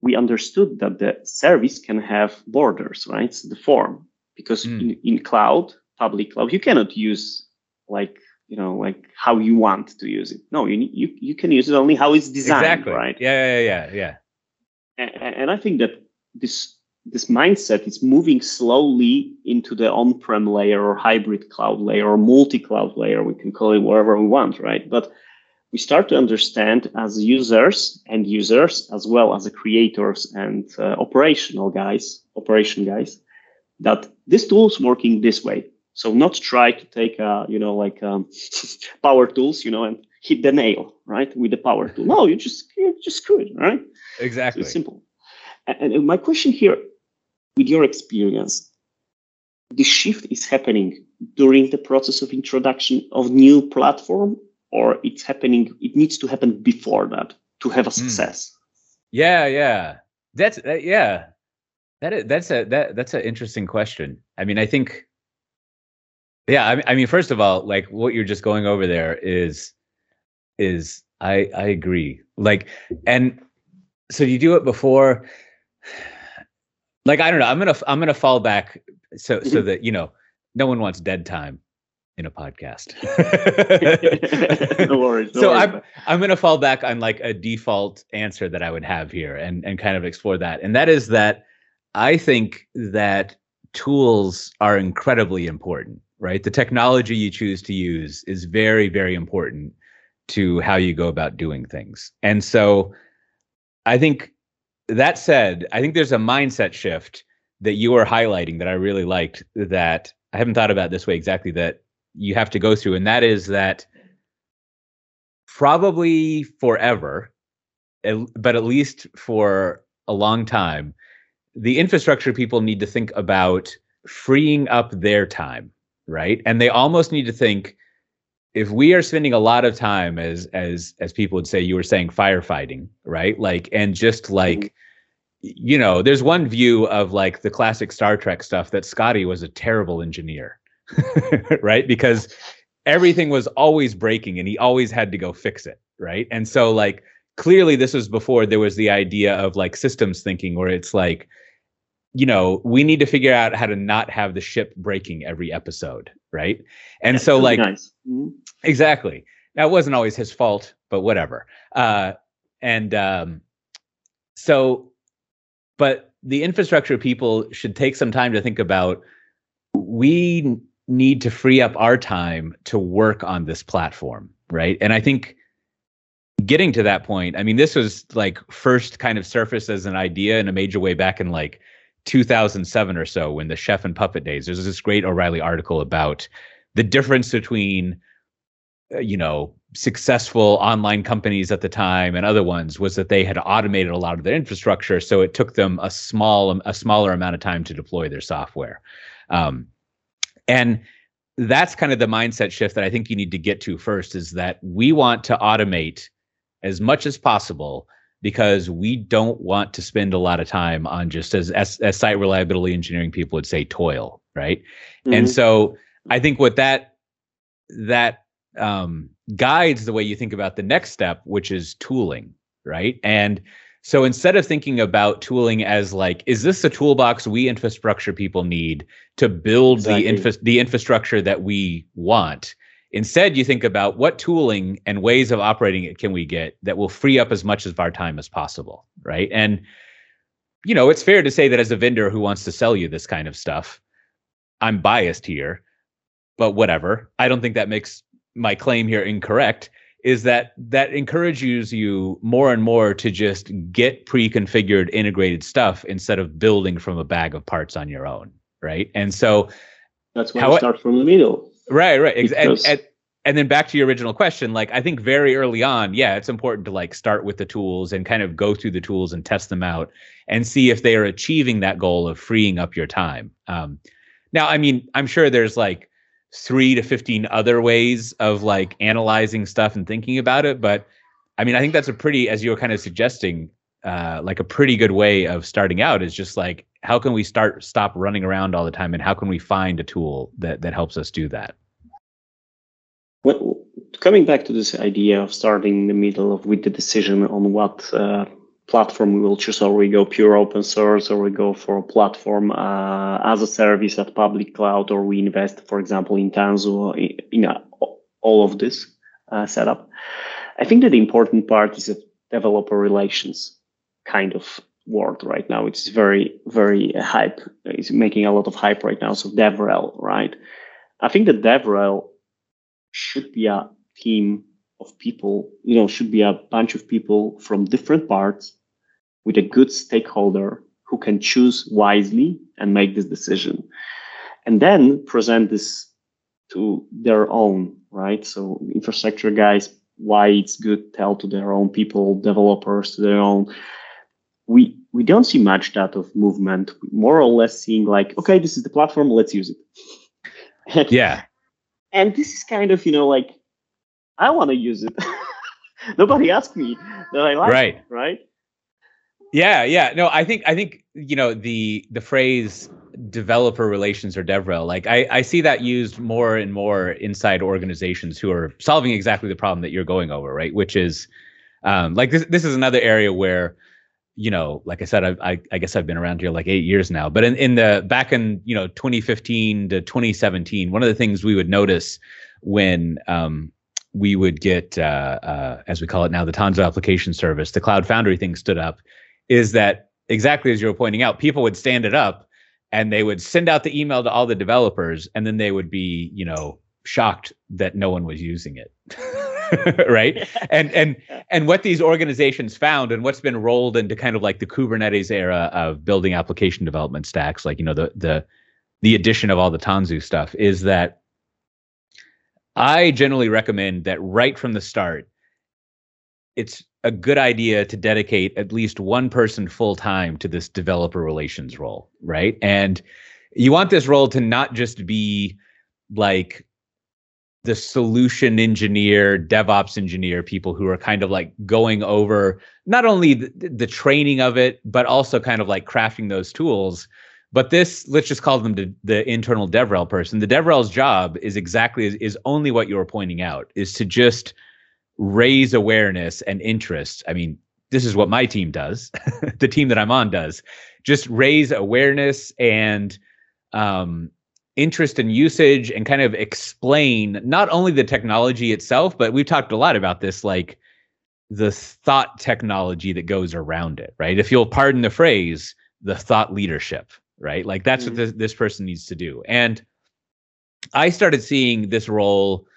S1: we understood that the service can have borders, right? So the form, because mm. in, in cloud, public cloud, you cannot use like you know like how you want to use it. No, you you you can use it only how it's designed,
S2: exactly.
S1: right?
S2: Yeah, yeah, yeah, yeah
S1: and I think that this this mindset is moving slowly into the on-prem layer or hybrid cloud layer or multi-cloud layer. We can call it whatever we want, right? But we start to understand as users and users, as well as the creators and uh, operational guys, operation guys, that this tool is working this way. So not try to take, uh, you know, like um, power tools, you know, and hit the nail, right, with the power tool. No, you just you just screw it, right?
S2: Exactly.
S1: So it's simple. And my question here, with your experience, the shift is happening during the process of introduction of new platform, or it's happening. It needs to happen before that to have a hmm. success.
S2: Mm. Yeah, yeah, that's uh, yeah. That is, that's a that that's an interesting question. I mean, I think, yeah. I, I mean, first of all, like what you're just going over there is is I I agree. Like, and so you do it before like i don't know i'm gonna i'm gonna fall back so so mm-hmm. that you know no one wants dead time in a podcast. No worries, no so worries. i'm i'm gonna fall back on like a default answer that i would have here and and kind of explore that. And that is that i think that tools are incredibly important right? The technology you choose to use is very very important to how you go about doing things. And so I think that said, I think there's a mindset shift that you are highlighting that I really liked that I haven't thought about this way exactly that you have to go through. And that is that probably forever, but at least for a long time, the infrastructure people need to think about freeing up their time, right? And they almost need to think if we are spending a lot of time as as as people would say you were saying firefighting right? Like and just like mm-hmm. you know there's one view of like the classic star trek stuff that scotty was a terrible engineer right? Because everything was always breaking and he always had to go fix it right? And so like clearly this was before there was the idea of like systems thinking where it's like you know, we need to figure out how to not have the ship breaking every episode, right? And yeah, so, like, nice. mm-hmm. exactly. That wasn't always his fault, but whatever. Uh, and um, so, but the infrastructure people should take some time to think about we need to free up our time to work on this platform, right? And I think getting to that point, I mean, this was like first kind of surfaced as an idea in a major way back in like 2007 or so when the chef and puppet days. There's this great O'Reilly article about the difference between, uh, you know, successful online companies at the time and other ones was that they had automated a lot of their infrastructure, so it took them a small a smaller amount of time to deploy their software. Um, and that's kind of the mindset shift that I think you need to get to first is that we want to automate as much as possible because we don't want to spend a lot of time on just as as, as site reliability engineering people would say toil right mm-hmm. and so i think what that that um, guides the way you think about the next step which is tooling right and so instead of thinking about tooling as like, is this the toolbox we infrastructure people need to build exactly. the infra- the infrastructure that we want? Instead, you think about what tooling and ways of operating it can we get that will free up as much of our time as possible, right? And you know, it's fair to say that as a vendor who wants to sell you this kind of stuff, I'm biased here, but whatever. I don't think that makes my claim here incorrect is that that encourages you more and more to just get pre-configured integrated stuff instead of building from a bag of parts on your own right and so
S1: that's why I start from the middle
S2: right right and, and, and then back to your original question like i think very early on yeah it's important to like start with the tools and kind of go through the tools and test them out and see if they are achieving that goal of freeing up your time um, now i mean i'm sure there's like three to 15 other ways of like analyzing stuff and thinking about it. But I mean, I think that's a pretty, as you were kind of suggesting, uh, like a pretty good way of starting out is just like, how can we start, stop running around all the time? And how can we find a tool that, that helps us do that?
S1: Coming back to this idea of starting in the middle of with the decision on what uh, platform we will choose, or we go pure open source, or we go for a platform uh, as a service at public cloud, or we invest, for example, in Tanzu, in, in uh, all of this uh, setup. I think that the important part is a developer relations kind of world right now. It's very, very hype. It's making a lot of hype right now. So DevRel, right? I think that DevRel should be a team of people, you know, should be a bunch of people from different parts with a good stakeholder who can choose wisely and make this decision. And then present this to their own, right? So infrastructure guys, why it's good, tell to their own people, developers to their own. We we don't see much that of movement. More or less seeing like, okay, this is the platform, let's use
S2: it. yeah.
S1: And this is kind of, you know, like I want to use it. Nobody asked me that I like right. it, right?
S2: Yeah, yeah. No, I think I think you know the the phrase developer relations or devrel like I, I see that used more and more inside organizations who are solving exactly the problem that you're going over right which is um, like this this is another area where you know like i said I, I, I guess i've been around here like eight years now but in, in the back in you know 2015 to 2017 one of the things we would notice when um, we would get, uh, uh, as we call it now, the Tanzu application service, the Cloud Foundry thing stood up, is that exactly as you were pointing out, people would stand it up and they would send out the email to all the developers, and then they would be, you know, shocked that no one was using it. right and and and what these organizations found and what's been rolled into kind of like the kubernetes era of building application development stacks like you know the the the addition of all the tanzu stuff is that I generally recommend that right from the start, it's a good idea to dedicate at least one person full time to this developer relations role, right? And you want this role to not just be like the solution engineer, DevOps engineer, people who are kind of like going over not only the, the training of it, but also kind of like crafting those tools but this, let's just call them the, the internal DevRel person. The DevRel's job is exactly is, is only what you were pointing out, is to just raise awareness and interest. I mean, this is what my team does. the team that I'm on does. Just raise awareness and um, interest and usage and kind of explain not only the technology itself, but we've talked a lot about this, like the thought technology that goes around it, right? If you'll pardon the phrase, the thought leadership right? Like that's mm-hmm. what this, this person needs to do. And I started seeing this role,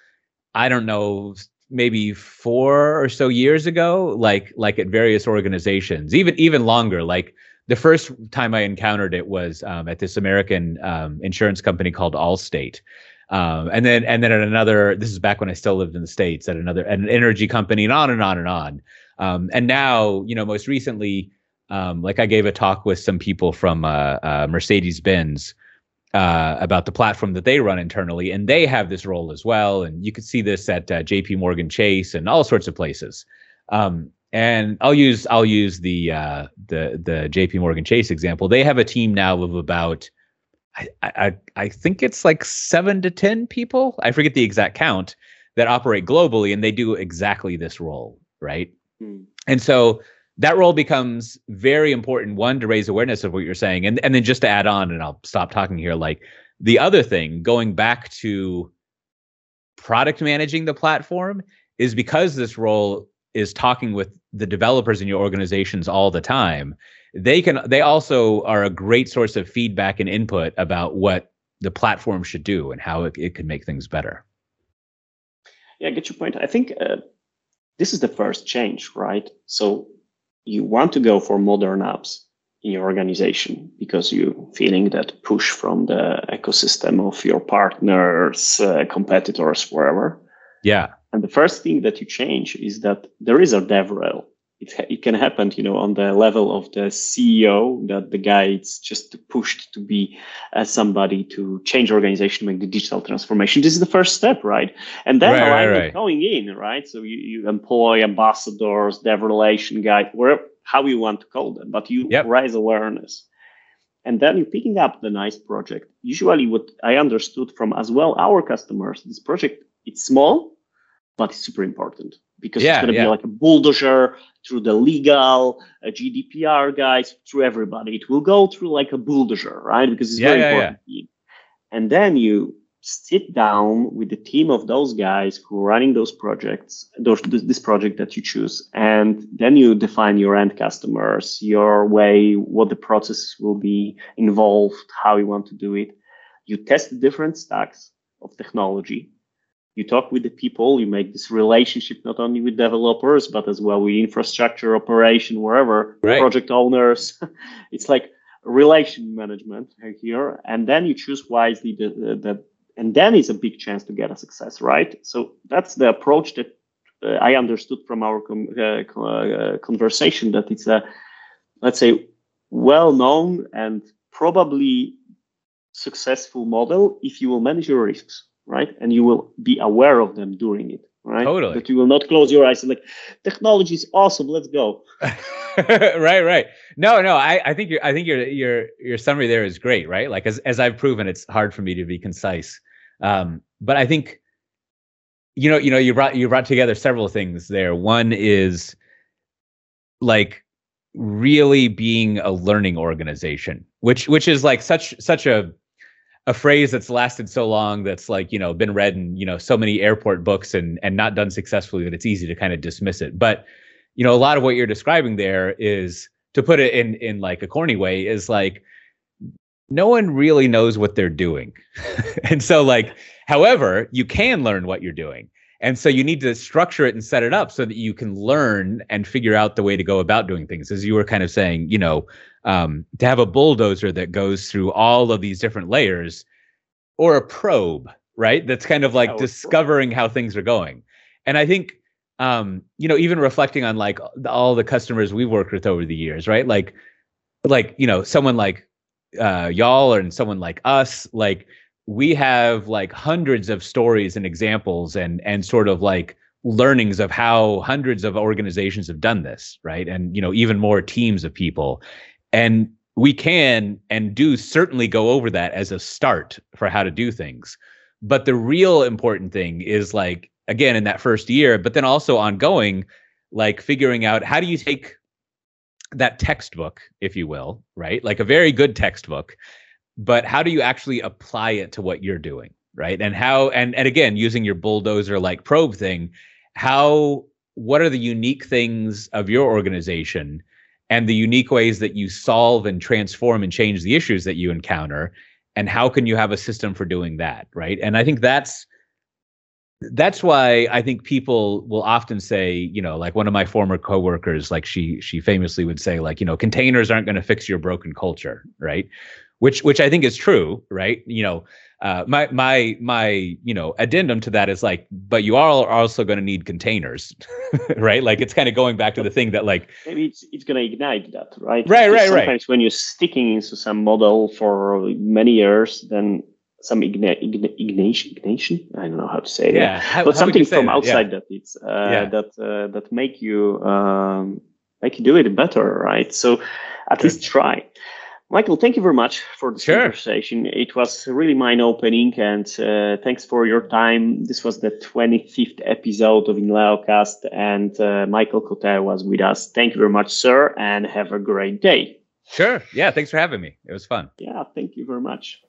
S2: I don't know, maybe four or so years ago, like like at various organizations, even even longer. Like the first time I encountered it was um, at this American um, insurance company called Allstate. Um, and then and then at another, this is back when I still lived in the States, at another at an energy company, and on and on and on. Um, and now, you know, most recently, um, like I gave a talk with some people from uh, uh, Mercedes Benz uh, about the platform that they run internally, and they have this role as well. And you could see this at uh, J.P. Morgan Chase and all sorts of places. And I'll use I'll use the uh, the the J.P. Morgan Chase example. They have a team now of about I, I I think it's like seven to ten people. I forget the exact count that operate globally, and they do exactly this role, right? Mm. And so that role becomes very important one to raise awareness of what you're saying and and then just to add on and I'll stop talking here like the other thing going back to product managing the platform is because this role is talking with the developers in your organizations all the time they can they also are a great source of feedback and input about what the platform should do and how it, it could make things better
S1: yeah I get your point i think uh, this is the first change right so you want to go for modern apps in your organization because you're feeling that push from the ecosystem of your partners, uh, competitors, wherever.
S2: Yeah.
S1: And the first thing that you change is that there is a DevRel it, it can happen, you know, on the level of the CEO that the guy is just pushed to be uh, somebody to change organization, make the digital transformation. This is the first step, right? And then right, right, right. going in, right? So you, you employ ambassadors, dev relation guy, where how you want to call them, but you yep. raise awareness. And then you're picking up the nice project. Usually what I understood from as well our customers, this project, it's small, but it's super important because yeah, it's going to yeah. be like a bulldozer through the legal, uh, GDPR guys, through everybody. It will go through like a bulldozer, right? Because it's yeah, very important. And then you sit down with the team of those guys who are running those projects, those, this project that you choose, and then you define your end customers, your way, what the process will be involved, how you want to do it. You test the different stacks of technology you talk with the people, you make this relationship not only with developers, but as well with infrastructure, operation, wherever, right. project owners. it's like relation management here. And then you choose wisely the, the, the, and then it's a big chance to get a success, right? So that's the approach that uh, I understood from our com- uh, uh, conversation that it's a, let's say, well known and probably successful model if you will manage your risks right? And you will be aware of them during it, right?
S2: Totally.
S1: That you will not close your eyes and like, technology is awesome. Let's go.
S2: right, right. No, no. I, I think your, I think your, your, your summary there is great, right? Like as, as I've proven, it's hard for me to be concise. Um, but I think, you know, you know, you brought, you brought together several things there. One is like really being a learning organization, which, which is like such, such a a phrase that's lasted so long that's like you know been read in you know so many airport books and and not done successfully that it's easy to kind of dismiss it. But you know a lot of what you're describing there is to put it in in like a corny way is like no one really knows what they're doing. And so like however you can learn what you're doing. And so you need to structure it and set it up so that you can learn and figure out the way to go about doing things as you were kind of saying you know um, to have a bulldozer that goes through all of these different layers or a probe right? That's kind of like discovering how things are going. And i think um, you know even reflecting on like all the customers we've worked with over the years right? Like like you know someone like uh, y'all or someone like us like we have like hundreds of stories and examples and and sort of like learnings of how hundreds of organizations have done this right? And you know even more teams of people and we can and do certainly go over that as a start for how to do things. But the real important thing is like, again, in that first year, but then also ongoing, like figuring out how do you take that textbook, if you will, right? Like a very good textbook, but how do you actually apply it to what you're doing? Right. And how, and, and again, using your bulldozer like probe thing, how, what are the unique things of your organization and the unique ways that you solve and transform and change the issues that you encounter and how can you have a system for doing that right and i think that's that's why I think people will often say, you know, like one of my former coworkers, like she she famously would say, like, you know, containers aren't going to fix your broken culture, right? Which which I think is true, right? You know, uh, my my my you know addendum to that is like, but you are also going to need containers, right? Like it's kind of going back to the thing that like
S1: maybe it's it's going to ignite that, right?
S2: Right, because right, sometimes right.
S1: Sometimes when you're sticking into some model for many years, then some igna- igna- ignition, ignition. I don't know how to say
S2: yeah. that, how,
S1: but something from outside yeah. that it's uh, yeah. that uh, that make you um, make you do it better, right? So at least try. Michael, thank you very much for this sure. conversation. It was really mind opening, and uh, thanks for your time. This was the 25th episode of InLeoCast, and uh, Michael Coté was with us. Thank you very much, sir, and have a great day.
S2: Sure. Yeah. Thanks for having me. It was fun.
S1: Yeah. Thank you very much.